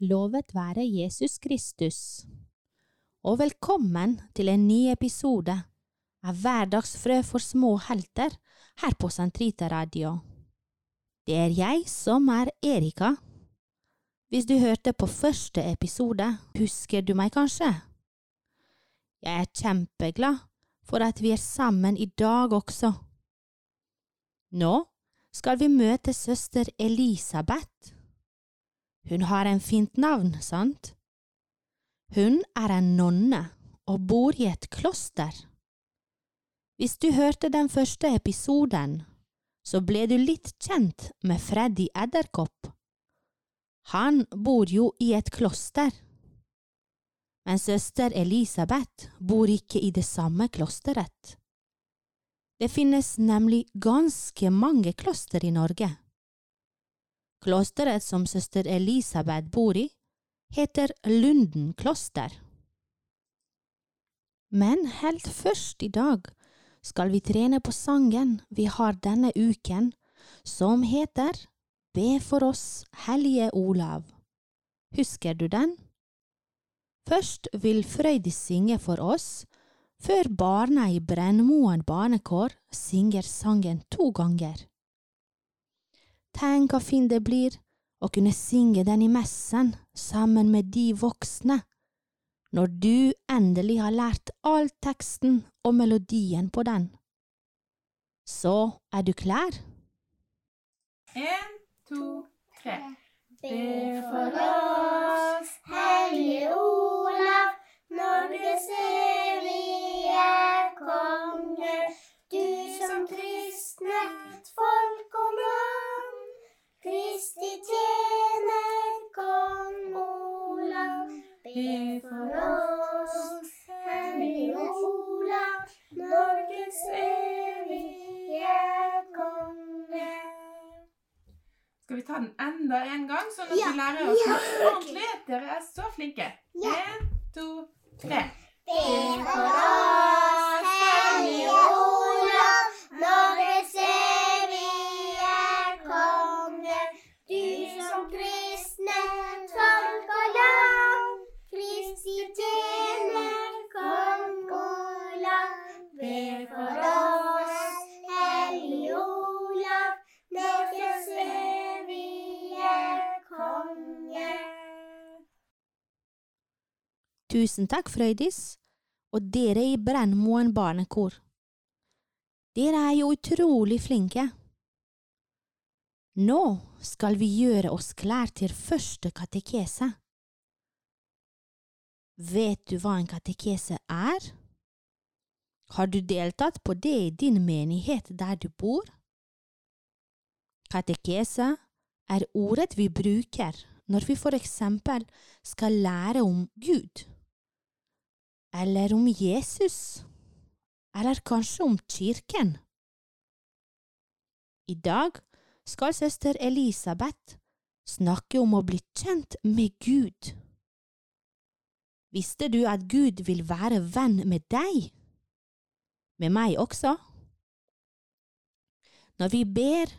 Lovet være Jesus Kristus. Og velkommen til en ny episode av Hverdagsfrø for små helter her på Sentrita Radio. Det er jeg som er Erika. Hvis du hørte på første episode, husker du meg kanskje? Jeg er kjempeglad for at vi er sammen i dag også. Nå skal vi møte søster Elisabeth. Hun har en fint navn, sant? Hun er en nonne og bor i et kloster. Hvis du hørte den første episoden, så ble du litt kjent med Freddy Edderkopp. Han bor jo i et kloster. Men søster Elisabeth bor ikke i det samme klosteret. Det finnes nemlig ganske mange kloster i Norge. Klosteret som søster Elisabeth bor i, heter Lunden kloster. Men helt først i dag skal vi trene på sangen vi har denne uken, som heter Be for oss, Hellige Olav. Husker du den? Først vil Frøydis synge for oss, før barna i Brennmoen barnekår synger sangen to ganger. Tenk hva fint det blir å kunne synge den i messen sammen med de voksne, når du endelig har lært all teksten og melodien på den. Så er du klar? En, to, tre. Be for oss, Hellige Olav, Norges evige enda en gang, sånn at Ja, vi lærer oss ja, ordentlig? Dere er så flinke. En, to, tre. Tusen takk, Frøydis, og dere i Brennmoen barnekor. Dere er jo utrolig flinke. Nå skal vi gjøre oss klar til første katekese. Vet du hva en katekese er? Har du deltatt på det i din menighet der du bor? Katekese er ordet vi bruker når vi for eksempel skal lære om Gud, eller om Jesus, eller kanskje om kirken. I dag skal søster Elisabeth snakke om å bli kjent med Gud. Visste du at Gud vil være venn med deg? Med meg også? Når vi ber,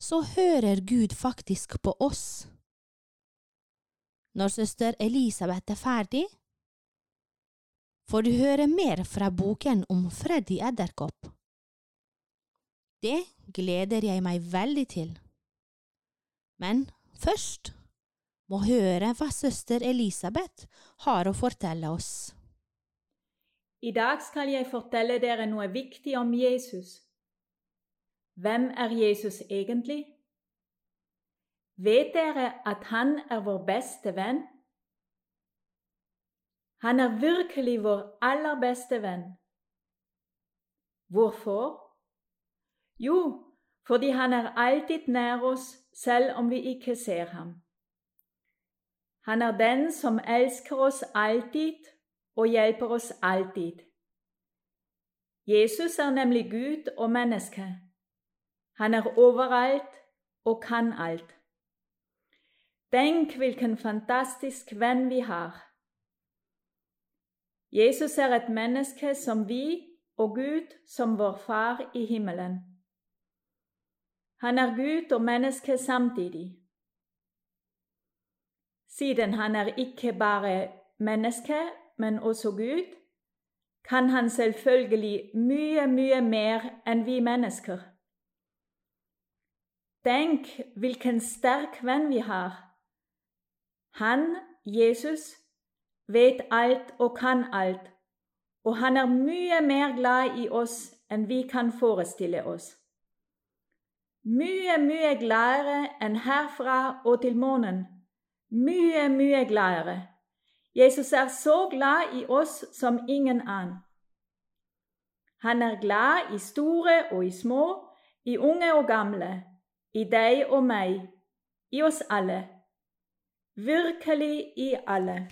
så hører Gud faktisk på oss. Når søster Elisabeth er ferdig, får du høre mer fra boken om Freddy Edderkopp. Det gleder jeg meg veldig til. Men først må høre hva søster Elisabeth har å fortelle oss. I dag skal jeg fortelle dere noe viktig om Jesus. Hvem er Jesus egentlig? Vet dere at han er vår beste venn? Han er virkelig vår aller beste venn. Hvorfor? Jo, fordi han er alltid nær oss selv om vi ikke ser ham. Han er den som elsker oss alltid og hjelper oss alltid. Jesus er nemlig Gud og menneske. Han er overalt og kan alt. Tenk hvilken fantastisk venn vi har. Jesus er et menneske som vi og Gud som vår Far i himmelen. Han er Gud og menneske samtidig. siden han er ikke bare menneske, men også Gud, kan han selvfølgelig mye, mye mer enn vi mennesker. Tenk hvilken sterk venn vi har. Han, Jesus, vet alt og kan alt, og han er mye mer glad i oss enn vi kan forestille oss. Mye, mye gladere enn herfra og til månen. Mye, mye gladere. Jesus er så glad i oss som ingen annen. Han er glad i store og i små, i unge og gamle, i deg og meg, i oss alle. Virkelig i alle.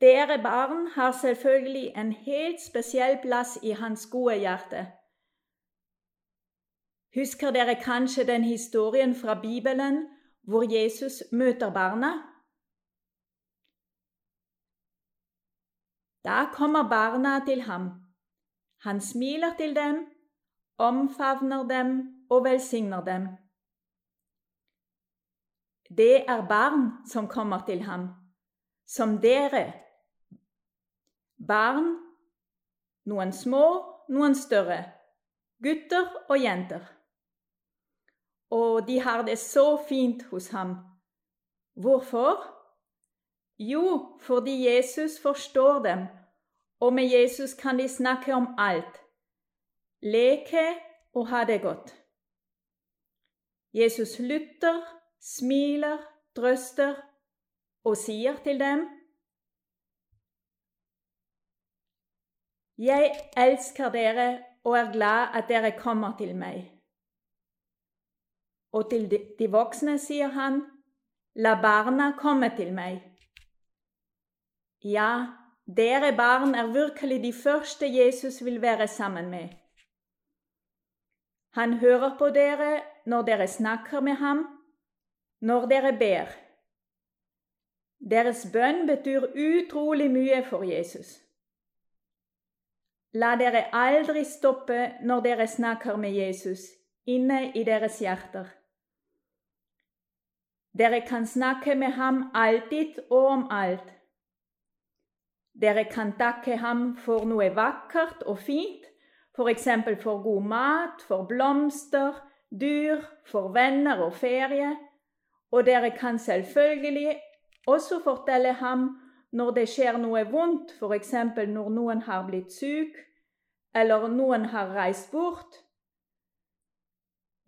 Dere barn har selvfølgelig en helt spesiell plass i hans gode hjerte. Husker dere kanskje den historien fra Bibelen hvor Jesus møter barna? Da kommer barna til ham. Han smiler til dem, omfavner dem og velsigner dem. Det er barn som kommer til ham, som dere. Barn, noen små, noen større, gutter og jenter. Og de har det så fint hos ham. Hvorfor? Jo, fordi Jesus forstår dem, og med Jesus kan de snakke om alt. Leke og ha det godt. Jesus lytter, smiler, trøster og sier til dem Jeg elsker dere og er glad at dere kommer til meg. Og til de, voksne sier han, La barna komme til meg. Ja, dere barn er virkelig de første Jesus vil være sammen med. Han hører på dere når dere snakker med ham, når dere ber. Deres bønn betyr utrolig mye for Jesus. La dere aldri stoppe når dere snakker med Jesus inne i deres hjerter. Dere kan snakke med ham alltid og om alt. Dere kan takke ham for noe vakkert og fint, f.eks. For, for god mat, for blomster, dyr, for venner og ferie. Og dere kan selvfølgelig også fortelle ham når det skjer noe vondt, f.eks. når noen har blitt syk, eller noen har reist bort.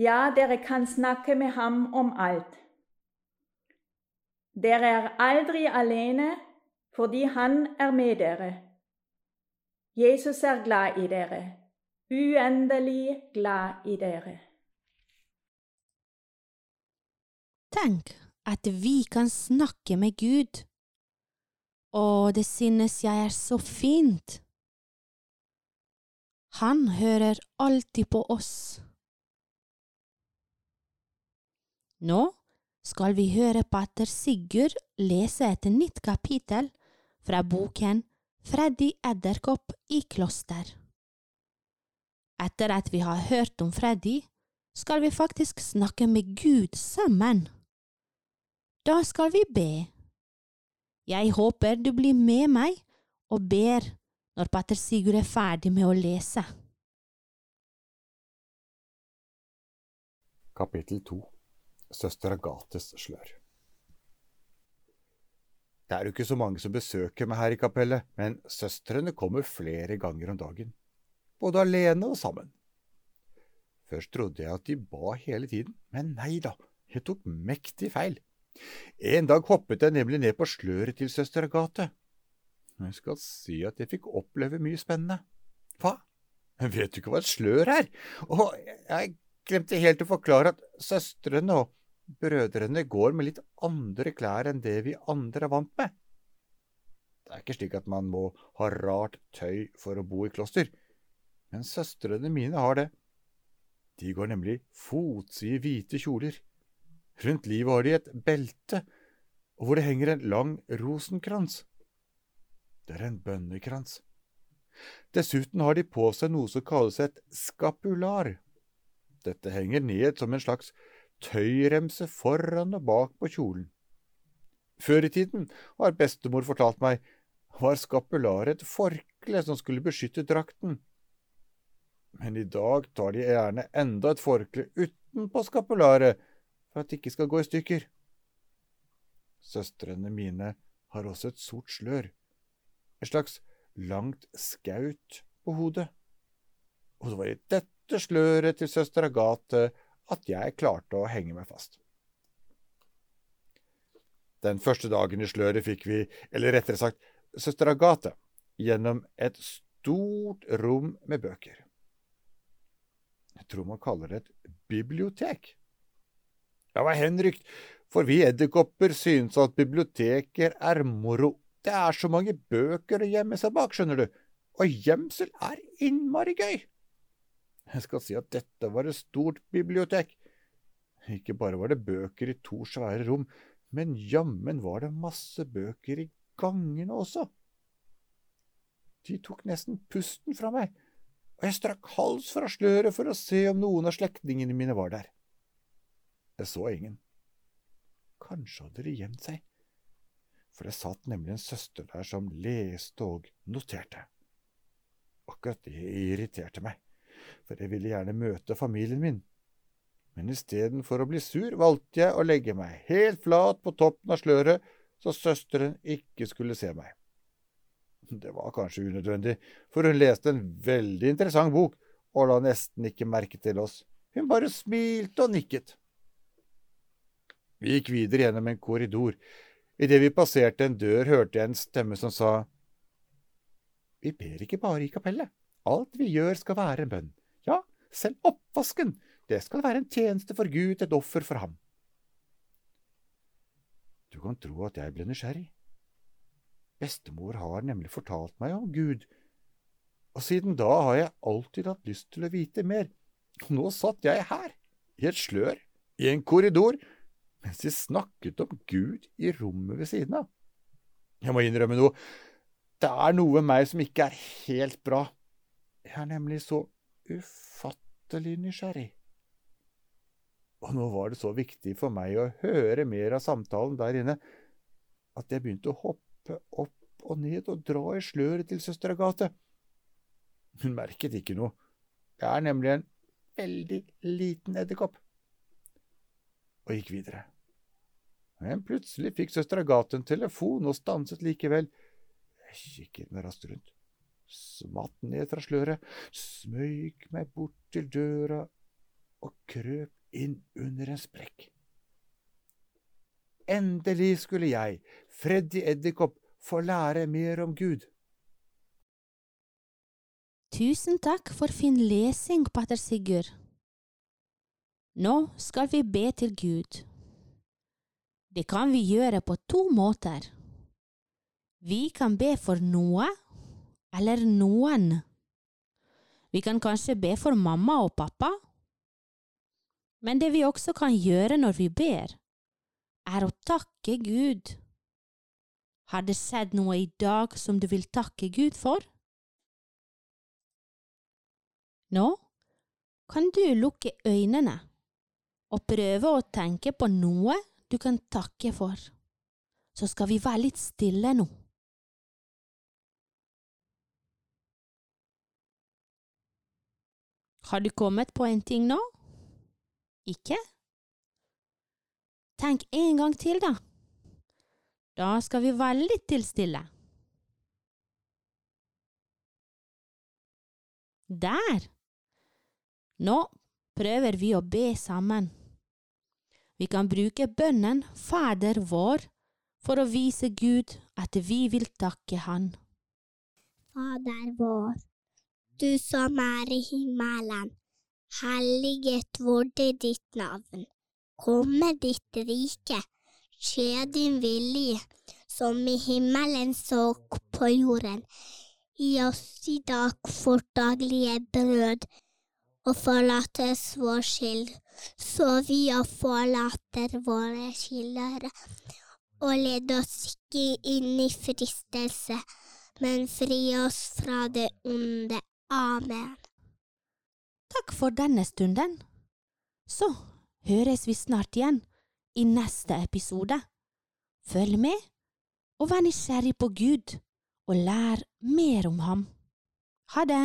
Ja, dere kan snakke med ham om alt. Dere er aldri alene fordi han er med dere. Jesus er glad i dere, uendelig glad i dere. Tenk at vi kan snakke med Gud og det synes jeg er så fint. Han hører alltid på oss. Nå skal vi høre pater Sigurd lese et nytt kapittel fra boken Freddy Edderkopp i kloster. Etter at vi har hørt om Freddy, skal vi faktisk snakke med Gud sammen. Da skal vi be. Jeg håper du blir med meg og ber når pater Sigurd er ferdig med å lese. Kapittel 2 Søster Agates slør Det er jo ikke så mange som besøker meg her i kapellet, men søstrene kommer flere ganger om dagen, både alene og sammen. Først trodde jeg at de ba hele tiden, men nei da, jeg tok mektig feil. En dag hoppet jeg nemlig ned på sløret til søster Agathe. Jeg skal si at jeg fikk oppleve mye spennende. Hva? Vet du ikke hva et slør er? Og jeg glemte helt å forklare at søstrene og brødrene går med litt andre klær enn det vi andre er vant med. Det er ikke slik at man må ha rart tøy for å bo i kloster, men søstrene mine har det. De går nemlig fotside hvite kjoler Rundt livet har de et belte, og hvor det henger en lang rosenkrans. Det er en bønnekrans. Dessuten har de på seg noe som kalles et skapular. Dette henger ned som en slags tøyremse foran og bak på kjolen. Før i tiden, har bestemor fortalt meg, var skapularet et forkle som skulle beskytte drakten. Men i dag tar de gjerne enda et forkle utenpå skapularet for at det ikke skal gå i stykker. Søstrene mine har også et sort slør, et slags langt skaut på hodet. Og det var i dette sløret til søster Agathe at jeg klarte å henge meg fast. Den første dagen i sløret fikk vi, eller rettere sagt, søster Agathe, gjennom et stort rom med bøker. Jeg tror man kaller det et bibliotek. Det var henrykt, for vi edderkopper synes at biblioteker er moro. Det er så mange bøker å gjemme seg bak, skjønner du, og gjemsel er innmari gøy. Jeg skal si at dette var et stort bibliotek. Ikke bare var det bøker i to svære rom, men jammen var det masse bøker i gangene også. De tok nesten pusten fra meg, og jeg strakk hals fra sløret for å se om noen av slektningene mine var der. Jeg så ingen. Kanskje hadde de gjemt seg, for det satt nemlig en søster der som leste og noterte. Akkurat det irriterte meg, for jeg ville gjerne møte familien min men istedenfor å bli sur valgte jeg å legge meg helt flat på toppen av sløret så søsteren ikke skulle se meg. Det var kanskje unødvendig, for hun leste en veldig interessant bok og la nesten ikke merke til oss. Hun bare smilte og nikket. Vi gikk videre gjennom en korridor. Idet vi passerte en dør, hørte jeg en stemme som sa, Vi ber ikke bare i kapellet. Alt vi gjør skal være en bønn. Ja, selv oppvasken det skal være en tjeneste for Gud, et offer for ham. Du kan tro at jeg ble nysgjerrig. Bestemor har nemlig fortalt meg om Gud, og siden da har jeg alltid hatt lyst til å vite mer. Og nå satt jeg her, i et slør, i en korridor, mens de snakket om Gud i rommet ved siden av. Jeg må innrømme noe, det er noe med meg som ikke er helt bra. Jeg er nemlig så ufattelig nysgjerrig. Og nå var det så viktig for meg å høre mer av samtalen der inne at jeg begynte å hoppe opp og ned og dra i sløret til søster Agathe. Hun merket ikke noe. Jeg er nemlig en veldig liten edderkopp. Og gikk videre. Men plutselig fikk søster Agathe en telefon og stanset likevel. Jeg kikket meg raskt rundt, smatt ned fra sløret, smøyk meg bort til døra og krøp inn under en sprekk. Endelig skulle jeg, Freddy Edderkopp, få lære mer om Gud. Tusen takk for fin lesing, pater Sigurd. Nå skal vi be til Gud. Det kan vi gjøre på to måter. Vi kan be for noe eller noen. Vi kan kanskje be for mamma og pappa men det vi også kan gjøre når vi ber, er å takke Gud. Har det skjedd noe i dag som du vil takke Gud for? Nå kan du lukke øynene og prøve å tenke på noe du kan takke for. Så skal vi være litt stille nå. Har du kommet på en ting nå? ikke? Tenk en gang til, da. Da skal vi være litt til stille. Der! Nå prøver vi å be sammen. Vi kan bruke bønnen Fader vår for å vise Gud at vi vil takke Han. Fader vår, du som er i himmelen. Helliget vorde ditt navn. Komme ditt rike. Skje din vilje, som i himmelen så på jorden. Gi oss i dag vårt daglige brød, og forlates vår skyld, så vi og forlater våre skyldere. Og led oss ikke inn i fristelse, men fri oss fra det onde. Amen. Takk for denne stunden. Så høres vi snart igjen i neste episode. Følg med, og vær nysgjerrig på Gud, og lær mer om ham. Ha det!